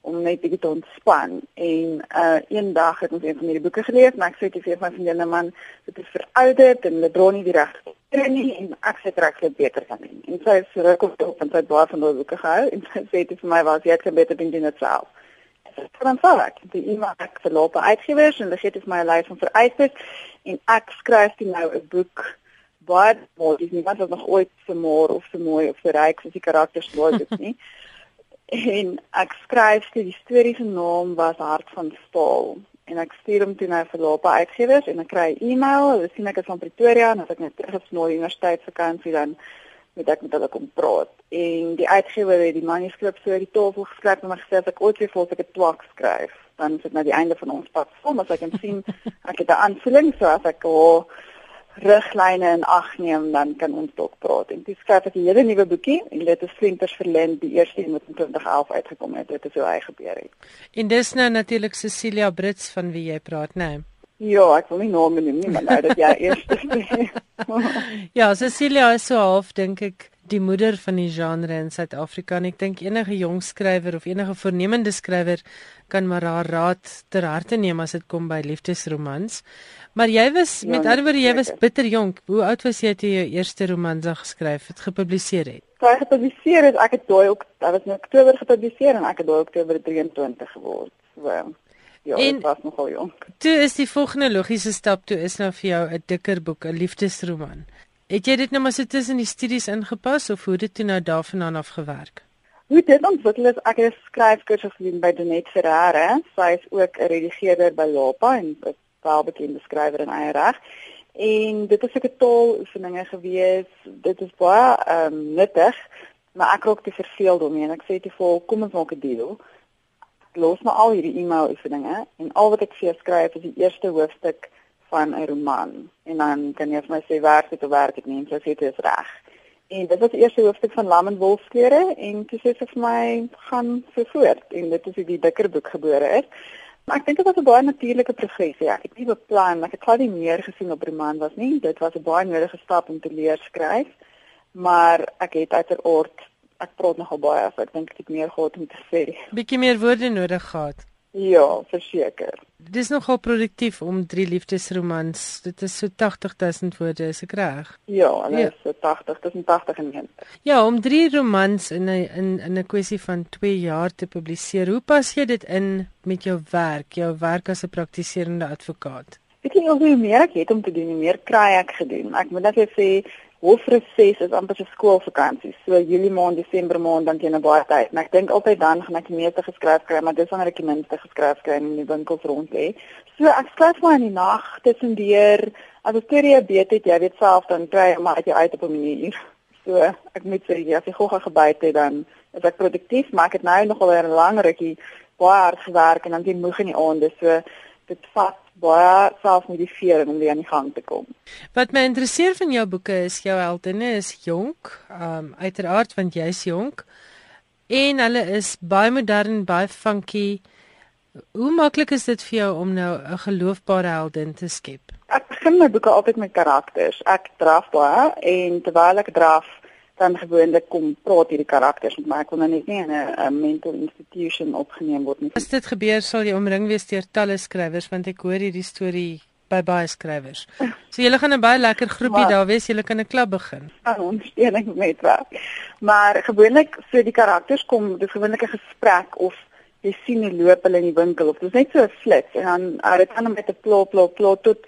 om net bietjie te ontspan en uh eendag het ons een van hierdie boeke gelees en ek sê dit vir my vriendin man dit is verouderd en hulle dra nie die regte nie en ek sê trek dit beter van nie. En sy sê ruk op op en sy baie van die boeke gehou en (laughs) sy sê dit vir my was jy kan beter doen dit self. Dan sê ek die iemand ek verloop uitgewers en dit gee dit vir my 'n lys van vereistes en ek skryf dit nou 'n boek baie mooi dis nie wat nog ooit so mooi of so mooi of so ryk soos die karakters word dit nie. (laughs) en ek skryf die storie se naam was Hart van Staal en ek stuur hom toe na verloop uitgewers en ek kry 'n e-mail, hulle sien ek is van Pretoria en as ek net terug is na die universiteit vakansie dan moet ek met hulle kom praat. En die uitgewer het die manuskrip so oor die tafel geskryf en my gesê ek ooit weer voel ek 'n twak skryf, dan is dit na die einde van ons pad. Soms as ek kan sien (laughs) ek het 'n aanvoeling so as ek hoor riglyne in ag neem dan kan ons dalk praat. En dis skryf ek 'n hele nuwe boekie en dit is Flinters verlend die eerste een wat in 2011 uitgekom het. Dit is hoe hy gebeur het. En dis nou natuurlik Cecilia Brits van wie jy praat? Nee? Ja, ek wil nie name noem nie, maar nou dat jy eers (laughs) (laughs) ja, Cecilia is so half dink ek die moeder van die genre in Suid-Afrika en ek dink enige jong skrywer of enige voornemende skrywer kan maar haar raad ter harte neem as dit kom by liefdesromans. Maar jy was ja, met ander woorde jy was bitter jonk. Hoe oud was jy toe jy jou eerste romans geskryf het, gepubliseer het? Toe gepubliseer het, ek het daai ook, dit was in Oktober gepubliseer en ek het daai Oktober 23 geword. So, ja, en, dit was nogal jonk. Toe is die volgende logiese stap toe is nou vir jou 'n dikker boek, 'n liefdesroman. Het jy dit nou maar so tussen die studies ingepas of hoe dit toe nou daarvandaan af gewerk? Hoe dit ontwikkel is, ek het 'n skryfkursus gedoen by Donet Ferreira. Sy is ook 'n redigeerder by Lapa en welbekende skrywer in eie reg. En dit is 'n taaloefeninge gewees. Dit is baie ehm um, nuttig, maar ek raak te verveeld daarmee en ek sê te vol, kom ons maak 'n deal. Los maar al hierdie e-mail oefeninge en al wat ek vir skryf is die eerste hoofstuk van 'n roman. En dan kan jy vir my sê werk dit of werk dit nie, so sê dit is reg. En dit was die eerste hoofstuk van Lam en Wolfskleure en toe sê sy vir my gaan so voort en dit is hoe die dikker boek gebore is. Maar ek dink dit was 'n baie natuurlike progressie. Ek het nie beplan, ek het glad nie meer gesien op roman was nie. Dit was 'n baie nodige stap om te leer skryf. Maar ek het uiteraard ek praat nogal baie af. Ek dink ek het meer gehad om te sê. Bietjie meer woorde nodig gehad. Ja, verseker. Dit is nogal produktief om drie liefdesromans. Dit is so 80000 woorde, is ek reg? Ja, hulle ja. is so 80, tussen 80 en 90. Ja, om drie romans in 'n in in 'n kwessie van 2 jaar te publiseer. Hoe pas jy dit in met jou werk, jou werk as 'n praktiserende advokaat? Ek dink hoe meer ek het om te doen, hoe meer kry ek gedoen. Ek moet net sê Hofreses is amper so skoolvakansie. So Julie maand, Desember maand dan jy 'n baie tyd. En ek dink altyd dan gaan ek die meeste geskryf kry, maar dis wanneer ek die minste geskryf kry in die winkels rond lê. So ek skryf maar in die nag tussen deur. As ek teorie beet het, jy weet self dan kry maar uit jou uit op 'n manier. So ek moet sê as jy gou-gou gebyt het dan is ek produktief, maar ek het nou nog al 'n lang rukkie baie hard gewerk en dan jy moeg in die aande. So dit vat baie selfmotivering om weer aan die gang te kom. Wat my interesseer van jou boeke is jou heldinne is jonk, um uiteraard want jy's jonk en hulle is baie modern, baie funky. Hoe maklik is dit vir jou om nou 'n geloofbare heldin te skep? Ek begin my boeke altyd met karakters. Ek draf baie en terwyl ek draf dan gewoonlik kom praat hierdie karakters met my. Ek wil nou net nie in 'n mental institution opgeneem word nie. As dit gebeur, sal jy omring wees deur talle skrywers want ek hoor hierdie storie by baie skrywers. So julle gaan 'n baie lekker groepie daar wees, julle kan 'n klub begin. Aan ondersteuning met wat. Maar gewoonlik so die karakters kom, dis gewoonlik 'n gesprek of jy sien hoe loop hulle in die winkel of dis net so 'n flits en dan uh, dit gaan met 'n plot plot plot tot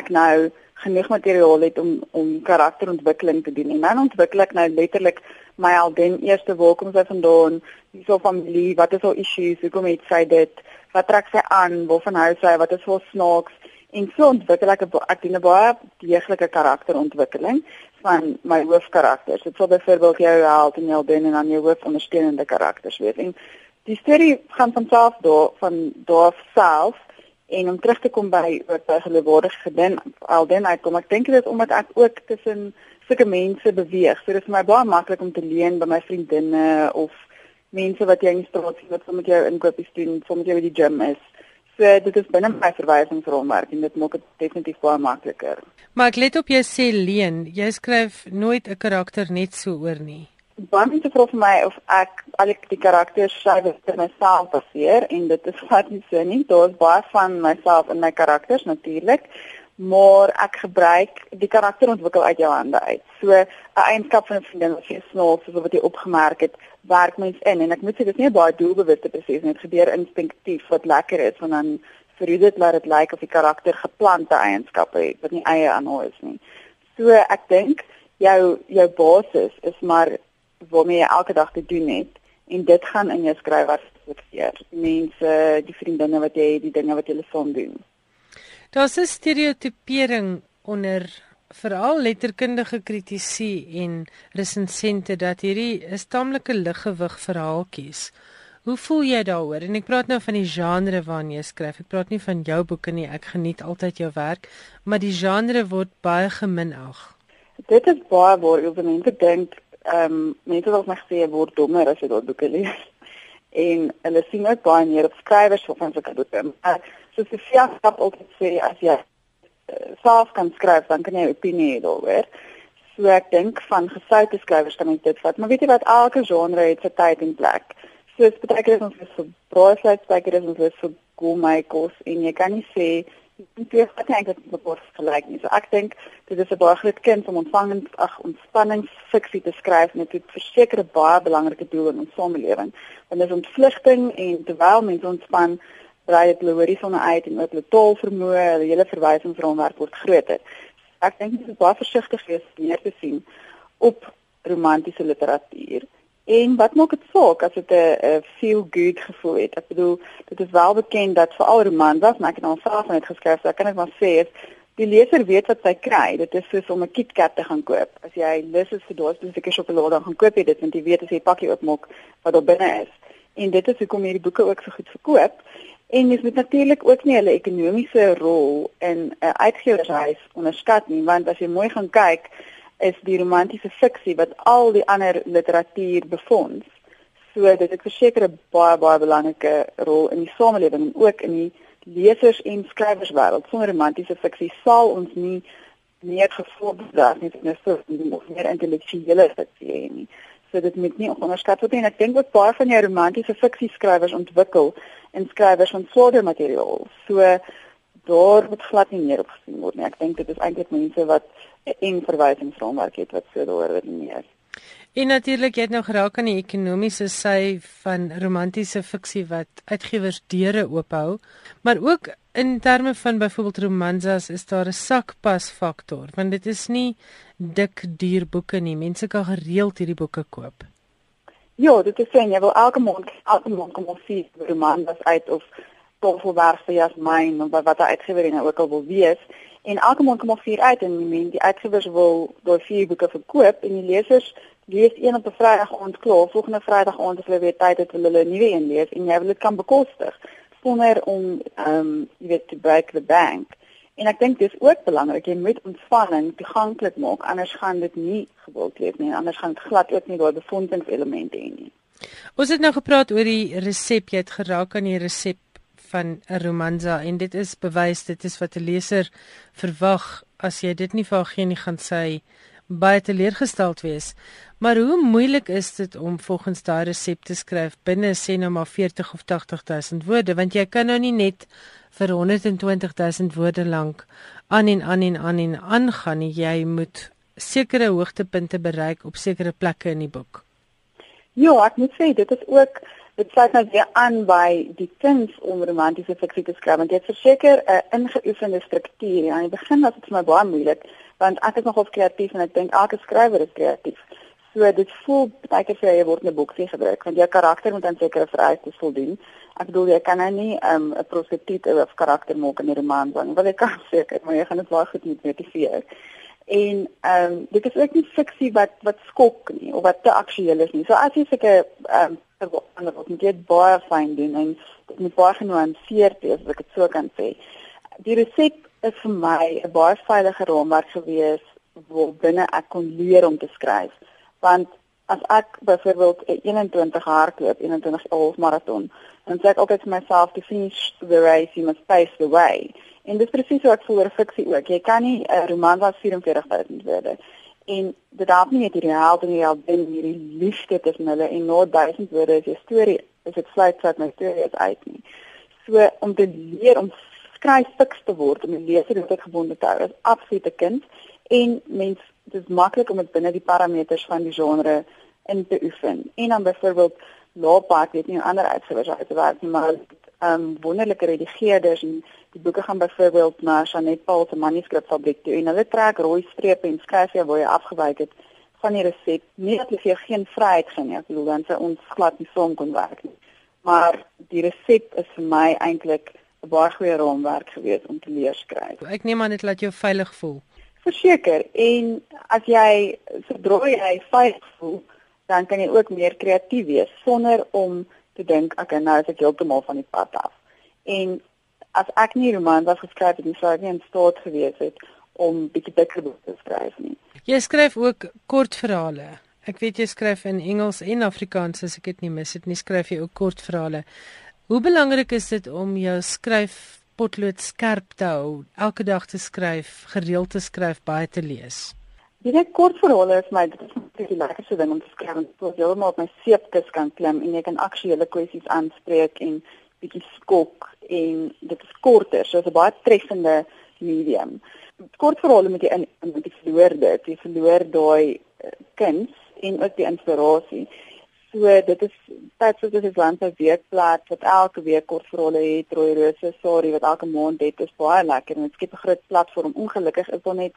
ek nou genoeg materiaal het om om karakterontwikkeling te doen. En dan ontwikkel ek nou letterlik my al den eerste welkom sy vandaan, wie so familie, wat is haar issues, hoe kom dit sy dit, wat trek sy aan, waarvan hou sy, wat is haar snaaks en so ontwikkel ek 'n ek doen 'n baie deeglike karakterontwikkeling van my hoofkarakters. Dit sal byvoorbeeld jou held en jou den en dan jou hoofondersteunende karakters wees. En die storie gaan van self daar van daar self en om terug te kom by wat by geloofwaardige gedin al den uitkom. Ek dink dit is omdat ek ook tussen sulke mense beweeg. So dit is vir my baie maklik om te leen by my vriendinne of mense wat jy in die straat sien wat sommer jou inkopies doen, sommer jy by die gym is. So dit is binne my verwysingsraamwerk en dit maak dit definitief baie makliker. Maar ek let op jy sê leen, jy skryf nooit 'n karakter net so oor nie. Baie mense vra vir my of ek al die karakters skryf vir myself baseer en dit is glad nie so nie. Daar's baie van myself in my karakters natuurlik, maar ek gebruik die karakter ontwikkel uit jou hande uit. So 'n eienskap van 'n vriendin wat jy snaaks soos wat jy opgemerk het, werk mens in en ek moet sê dit is nie baie doelbewuste proses nie. Dit gebeur instinktief wat lekker is want dan vir dit laat dit lyk like of die karakter geplante eienskappe het wat nie eie aan hom is nie. So ek dink jou jou basis is maar waarmee jy elke dag te doen het en dit gaan in jou skrywer reflekteer. Mense, die vriendinne wat jy het, die dinge wat jy saam doen. Daar's 'n stereotipering onder veral letterkundige kritici en resensente dat hierdie 'n taamlike liggewig verhaaltjies. Hoe voel jy daaroor? En ek praat nou van die genre waarna jy skryf. Ek praat nie van jou boeke nie. Ek geniet altyd jou werk, maar die genre word baie geminag. Dit is baie waar jy mense dink, ehm um, mense wat my gesê word dommer as jy daardie boeke lees. (laughs) En hulle sien ook baie meer op skrywers van sulke boeke. Maar soos die fiaskap altyd sê as jy self kan skryf, dan kan jy 'n opinie hê daaroor. So ek dink van gesoute skrywers kan ek dit vat, maar weet jy wat elke genre het sy tyd en plek. So dit beteken ons is vir braaivleis, beteken ons is vir gourmet kos en jy kan nie sê dit is wat ek dink dit word gelyk nie. So ek dink dit is 'n baie groot kind om ontvangend ag ontspanningsfiksie te skryf met 'n versekerde baie belangrike doel in ons samelewing. Want dit is ontvlugting en terwyl mense ontspan brei dit hulle horisonne uit en ook hulle taalvermoë, hulle hele verwysingsraamwerk word groter. Ek dink dit is baie versigtig wees om meer te sien op romantiese literatuur. En wat maak dit saak as dit 'n feel good gevoel het? Ek bedoel, dit is wel bekend dat veral romans, as ek nou self net geskryf, so kan ek maar sê is die leser weet wat hy kry. Dit is soos om 'n KitKat te gaan koop. As jy lus is vir daai spesifieke sjokolade, dan gaan koop jy dit want jy weet as jy pakkie oopmaak wat daar binne is. En dit is hoekom hierdie boeke ook so goed verkoop. En dis met natuurlik ook nie hulle ekonomiese rol in 'n uh, uitgewershuis onderskat nie, want as jy mooi gaan kyk, is die romantiese fiksie wat al die ander literatuur befonds. So dit het verseker 'n baie baie belangrike rol in die samelewing en ook in die lesers en skrywers wêreld. Sonder romantiese fiksie sal ons nie meer gevorder nie, net so meer intellektuele fiksie hê nie. So dit moet nie onderskat word nie. Ek dink wat baie van jou romantiese fiksie skrywers ontwikkel en skrywers van swaarder materiaal. So daar moet glad nie meer op gesien word nie. Ek dink dit is eintlik mense wat en verwysingsraamwerk het wat so daaroor redeneer. En natuurlik jy het nou geraak aan die ekonomiese sy van romantiese fiksie wat uitgewers deure oophou, maar ook in terme van byvoorbeeld romansas is daar 'n sakpas faktor want dit is nie dik duur boeke nie. Mense kan gereeld hierdie boeke koop. Ja, dit is sien jy wil elke maand elke maand kom ons sien romansas uit of Toffelberg vir Jasmine of wat daai uitgewers nou ook al wil wees en elke maand kom ons vier uit en die mense die uitgewers wil daai vier boeke verkoop en die lesers lees een op 'n Vrydag aand klaar, volgende Vrydag aand as hulle weer tyd het, wil hulle 'n nuwe een lees en jy wil dit kan bekostig sonder om ehm um, jy weet te break the bank. En ek dink dis ook belangrik jy moet ontspanning toeganklik maak anders gaan dit nie gewild wees nie anders gaan dit glad ook nie daai befondingselemente hê nie. Ons het nou gepraat oor die resep jy het geraak aan die resep van 'n romanza en dit is bewys dit is wat 'n leser verwag as jy dit nie vir hom gee nie gaan sy baie teleurgesteld wees. Maar hoe moeilik is dit om volgens daai resep te skryf binne sê nou maar 40 of 80000 woorde want jy kan nou nie net vir 120000 woorde lank aan en aan en aan en aangaan nie. Jy moet sekere hoogtepunte bereik op sekere plekke in die boek. Ja, ek moet sê dit is ook dit sluit nou weer aan by die kuns om romantiese fiksie te skryf want jy het verseker 'n ingeoefende struktuur. Ja, aan die begin was dit vir my baie moeilik want ek is nogal kreatief en ek dink elke skrywer is kreatief. So dit voel baie keer vir jy word 'n boeksie gebruik want jou karakter moet aan sekere vereistes voldoen. Ek bedoel jy kan nou nie um, 'n um, prostituut of karakter maak in 'n roman want wat jy kan (laughs) seker, maar jy gaan dit baie goed moet motiveer. En ehm um, dit is ook nie fiksie wat wat skok nie of wat te aktueel is nie. So as jy seker ehm um, ander wat moet jy baie fyn doen en dit moet baie genuanceerd wees as ek dit so kan sê. Die resep is vir my 'n baie veilige raamwerk gewees waar binne ek kon leer om te skryf. Want as ek byvoorbeeld 21 hardloop, 21 half maraton, dan sê ek altyd vir myself to finish the race you must face the way. En dit is presies wat vir 'n fiksie ook. Jy kan nie 'n roman wat 44000 woorde en dit help nie net hierdie held en die heldin hierdie liefde tussen hulle en na 1000 woorde is 'n storie is dit sluit uit my storie is uit nie. So om te leer om skryf fiks te word om die leser net gebonde te hou is absoluut 'n kind en mens dit is maklik om dit binne die parameters van die genre in te oefen. En dan byvoorbeeld Loopak, weet nie ander uitgewers uitwerk nie, maar ehm um, wonderlike redigeerders en die boeke gaan byvoorbeeld na Janet Paul se manuskripfabriek toe en hulle trek rooi strepe en skryf jy waar jy afgewyk het van die resep. Nie dat jy geen vryheid gee nie, ek bedoel dan sy ons glad nie saam kon werk nie. Maar die resep is vir my eintlik 'n baie goeie raamwerk gewees om te leer skryf. Ek neem aan dit laat jou veilig voel. Verseker en as jy sodra jy veilig voel, dan kan jy ook meer kreatief wees sonder om te dink ek okay, nou is ek heeltemal van die pad af. En as ek nie romans was geskryf het nie, sou ek nie in staat gewees het om bietjie dikker boeke te skryf nie. Jy skryf ook kortverhale. Ek weet jy skryf in Engels en Afrikaans as ek dit nie mis het nie, skryf jy ook kortverhale. Hoe belangrik is dit om jou skryf potlood skerp te hou, elke dag te skryf, gereeld te skryf, baie te lees? Die kortverhale is my dit is die lekkerste ding om te skryf, jy maar op my seepkis kan klim en jy kan aktuele kwessies aanspreek en bietjie skok en dit is korter, so 'n baie treffende medium. Kortverhale met die in met die verloor dit, jy verloor daai uh, kuns en ook die inspirasie. So dit is tyd soos dit is land se weekblad wat elke week kortverhale het, rooi rose, sorry wat elke maand het, is baie lekker en dit skep 'n groot platform. Ongelukkig is daar net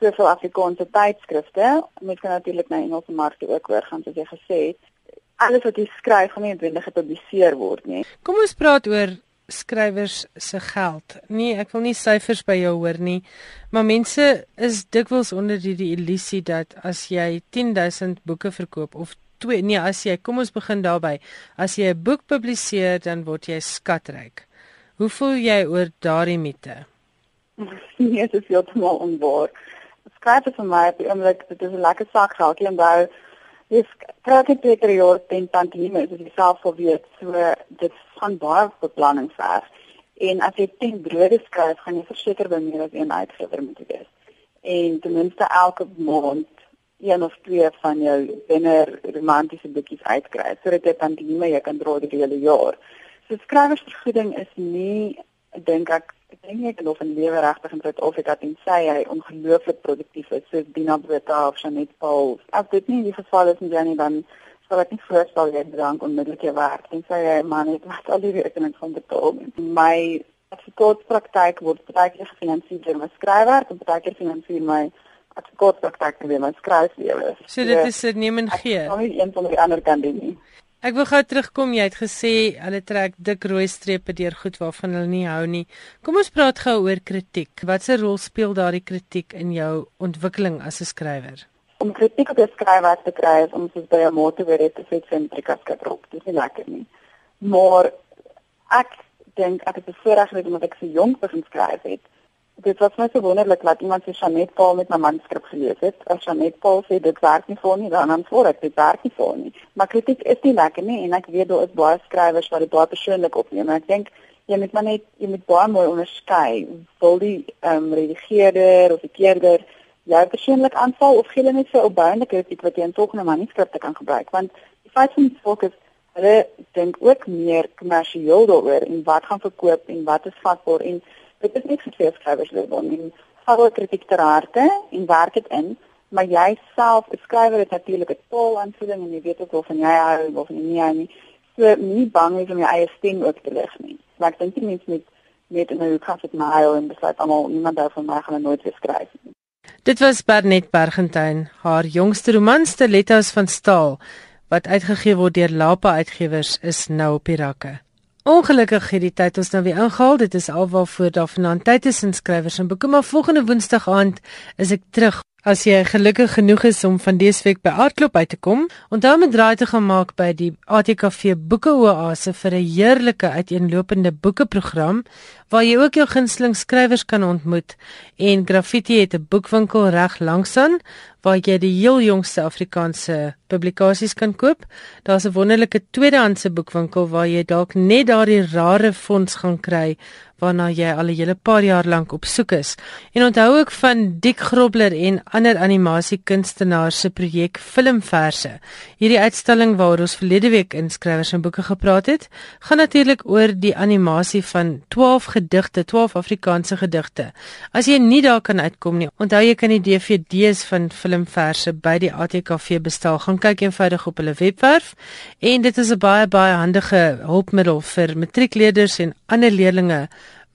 soveel Afrikaanse tydskrifte. Mens kan natuurlik na Engelse markte ook hoor gaan soos jy gesê het alles wat jy skryf gaan nie noodwendig gepubliseer word nie. Kom ons praat oor skrywers se geld. Nee, ek wil nie syfers by jou hoor nie, maar mense is dikwels onder die, die illusie dat as jy 10000 boeke verkoop of twee, nee, as jy kom ons begin daarby, as jy 'n boek publiseer dan word jy skatryk. Hoe voel jy oor daardie mite? (laughs) Nee, dit is heeltemal onwaar. Skryf vir my op die oomblik, dit is 'n lekker sak geld, jy onthou Dis krak ek beter jaar ten tantieme, dis self sou weet, so dit gaan baie beplanning ver. En as jy 10 brode skryf, gaan jy verseker by meer as een uitgewer moet wees. En ten minste elke maand een of twee van jou binne romantiese boekies uitkry, sodat jy tantieme jy kan dra die hele jaar. So skrywersvergoeding is nie dink ek ek dink nie ek geloof in lewe regtig in Suid-Afrika tensy hy ongelooflik produktief is soos Dina Botha of Janet Paul. As dit nie die geval is met Jenny dan sal ek nie voorstel jy drank onmiddellik jy werk tensy jy man het wat al die rekening van betaal. My advokaatspraktyk word baie keer gefinansier deur my skrywer en baie keer finansier my advokaatspraktyk deur my skryflewe. So dit is 'n neem en gee. Ek kan nie een van die ander kan doen nie. Ek wil gou terugkom. Jy het gesê hulle trek dik rooi strepe deur goed waarvan hulle nie hou nie. Kom ons praat gou oor kritiek. Watse rol speel daardie kritiek in jou ontwikkeling as 'n skrywer? Om kritiek op 'n skrywer te kry is om soos by 'n motiveer te sit en te kyk wat drop. Dit is lekker nie. Maar ek dink ek het bevoorreg gewees omdat ek so jonk begin skryf het dit was net so wonderlik dat iemand se Janet Paul met my manuskrip gelees het. As Janet Paul sê dit werk nie vir nie, dan antwoord ek dit werk nie vir nie. Maar kritiek is nie lekker nie en ek weet daar is baie skrywers wat dit baie persoonlik opneem. Ek dink jy moet maar net jy moet baie mooi onderskei. Wil die ehm um, redigeerder of die keerder jou persoonlik aanval of gee hulle net so opbouende kritiek wat jy in volgende manuskripte kan gebruik want die feit van die volk is hulle dink ook meer kommersieel daaroor en wat gaan verkoop en wat is vatbaar en dit is nie vir skrywers wil dan nie. Vat kritiek ter harte en werk dit in maar jy self beskryf dit natuurlik 'n taal aanvulling en jy weet ook of jy hou of nie nie nie. So nie bang is om jou eie stem ook te lig nie. Maar ek dink die mense met met 'n nou kaffe mile en besluit almal niemand daarvan my gaan nooit weer skryf nie. Dit was Bernet Bergentyn, haar jongste roman Stilettos van staal wat uitgegee word deur Lapa Uitgewers is nou op die rakke. Ongelukkig het die tyd ons nou weer ingehaal. Dit is alwaarvoor daar vanaand tyd is in skrywers en boeke, maar volgende Woensdag aand is ek terug As jy gelukkig genoeg is om van dese week by Aardklop uit te kom, onthou om 'n draai te gaan maak by die ATKV Boekeoase vir 'n heerlike uiteenlopende boekeprogram waar jy ook jou gunsteling skrywers kan ontmoet en Graffiti het 'n boekwinkel reg langsaan waar jy die heel jongste Afrikaanse publikasies kan koop. Daar's 'n wonderlike tweedehandse boekwinkel waar jy dalk net daardie rare fonds gaan kry waarna jy al 'n hele paar jaar lank op soek is. En onthou ook van Dick Grobler en ander animasiekunstenaars se projek Filmverse. Hierdie uitstalling waar ons verlede week in skrywers en boeke gepraat het, gaan natuurlik oor die animasie van 12 gedigte, 12 Afrikaanse gedigte. As jy nie daar kan uitkom nie, onthou jy kan die DVD's van Filmverse by die ATKV bestel. Gaan kyk eenvoudig op hulle webwerf en dit is 'n baie baie handige hulpmiddel vir matriekleerders en ander leerders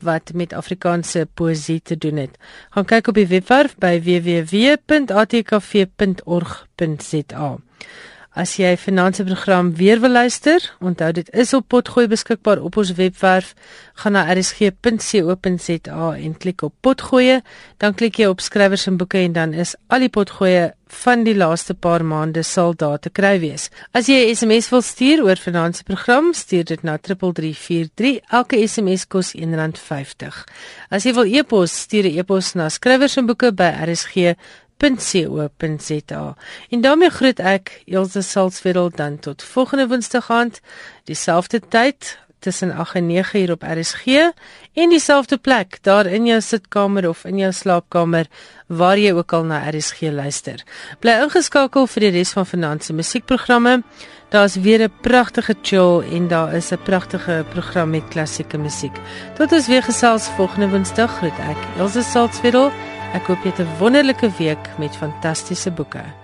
wat met Afrikaanse poësie te doen het. Gaan kyk op die webwerf by www.atkv.org.za. As jy finansiëre program weer wil luister, onthou dit is op potgooi beskikbaar op ons webwerf. Gaan na rsg.co.za en klik op potgooi, dan klik jy op skrywers en boeke en dan is al die potgooi van die laaste paar maande sal daar te kry wees. As jy 'n SMS wil stuur oor finansiëre program, stuur dit na 3343. Elke SMS kos R1.50. As jy wil e-pos, stuur 'n e-pos na skrywers en boeke by rsg www.co.za. En daarmee groet ek Elsje Salzwetel dan tot volgende Woensdag aand, dieselfde tyd tussen 8 en 9 uur op RSG en dieselfde plek daar in jou sitkamer of in jou slaapkamer waar jy ook al na RSG luister. Bly ingeskakel vir die res van Finansie musiekprogramme. Daar's weer 'n pragtige chill en daar is 'n pragtige program met klassieke musiek. Tot ons weer gesels volgende Woensdag groet ek Elsje Salzwetel. Ek hoop jy het 'n wonderlike week met fantastiese boeke.